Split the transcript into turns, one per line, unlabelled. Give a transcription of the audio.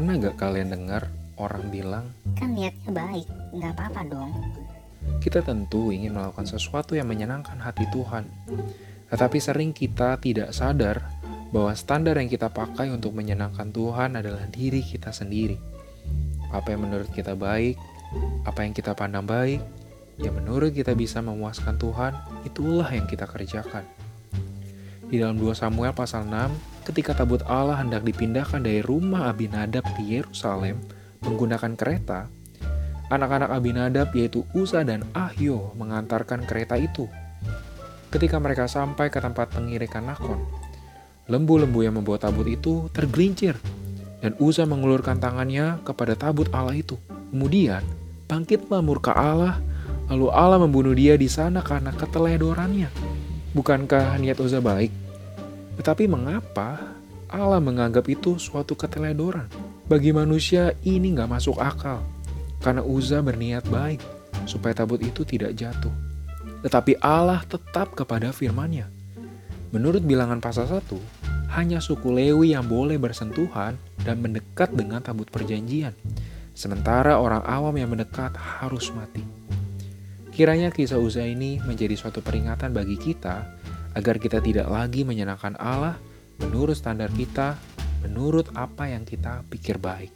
Pernah gak kalian dengar orang bilang,
Kan niatnya baik, nggak apa-apa dong.
kita tentu ingin melakukan sesuatu yang menyenangkan hati Tuhan. Tetapi sering kita tidak sadar bahwa standar yang kita pakai untuk menyenangkan Tuhan adalah diri kita sendiri. Apa yang menurut kita baik, apa yang kita pandang baik, yang menurut kita bisa memuaskan Tuhan, itulah yang kita kerjakan. Di dalam 2 Samuel pasal 6, ketika tabut Allah hendak dipindahkan dari rumah Abinadab di Yerusalem menggunakan kereta, anak-anak Abinadab yaitu Uza dan Ahyo mengantarkan kereta itu. Ketika mereka sampai ke tempat pengirikan Nakon, lembu-lembu yang membawa tabut itu tergelincir dan Uza mengulurkan tangannya kepada tabut Allah itu. Kemudian bangkitlah murka Allah, lalu Allah membunuh dia di sana karena keteledorannya. Bukankah niat Uza baik? Tetapi mengapa Allah menganggap itu suatu keteledoran? Bagi manusia ini nggak masuk akal. Karena Uza berniat baik supaya tabut itu tidak jatuh. Tetapi Allah tetap kepada firman-Nya. Menurut bilangan pasal 1, hanya suku Lewi yang boleh bersentuhan dan mendekat dengan tabut perjanjian. Sementara orang awam yang mendekat harus mati. Kiranya kisah Uza ini menjadi suatu peringatan bagi kita agar kita tidak lagi menyenangkan Allah menurut standar kita, menurut apa yang kita pikir baik.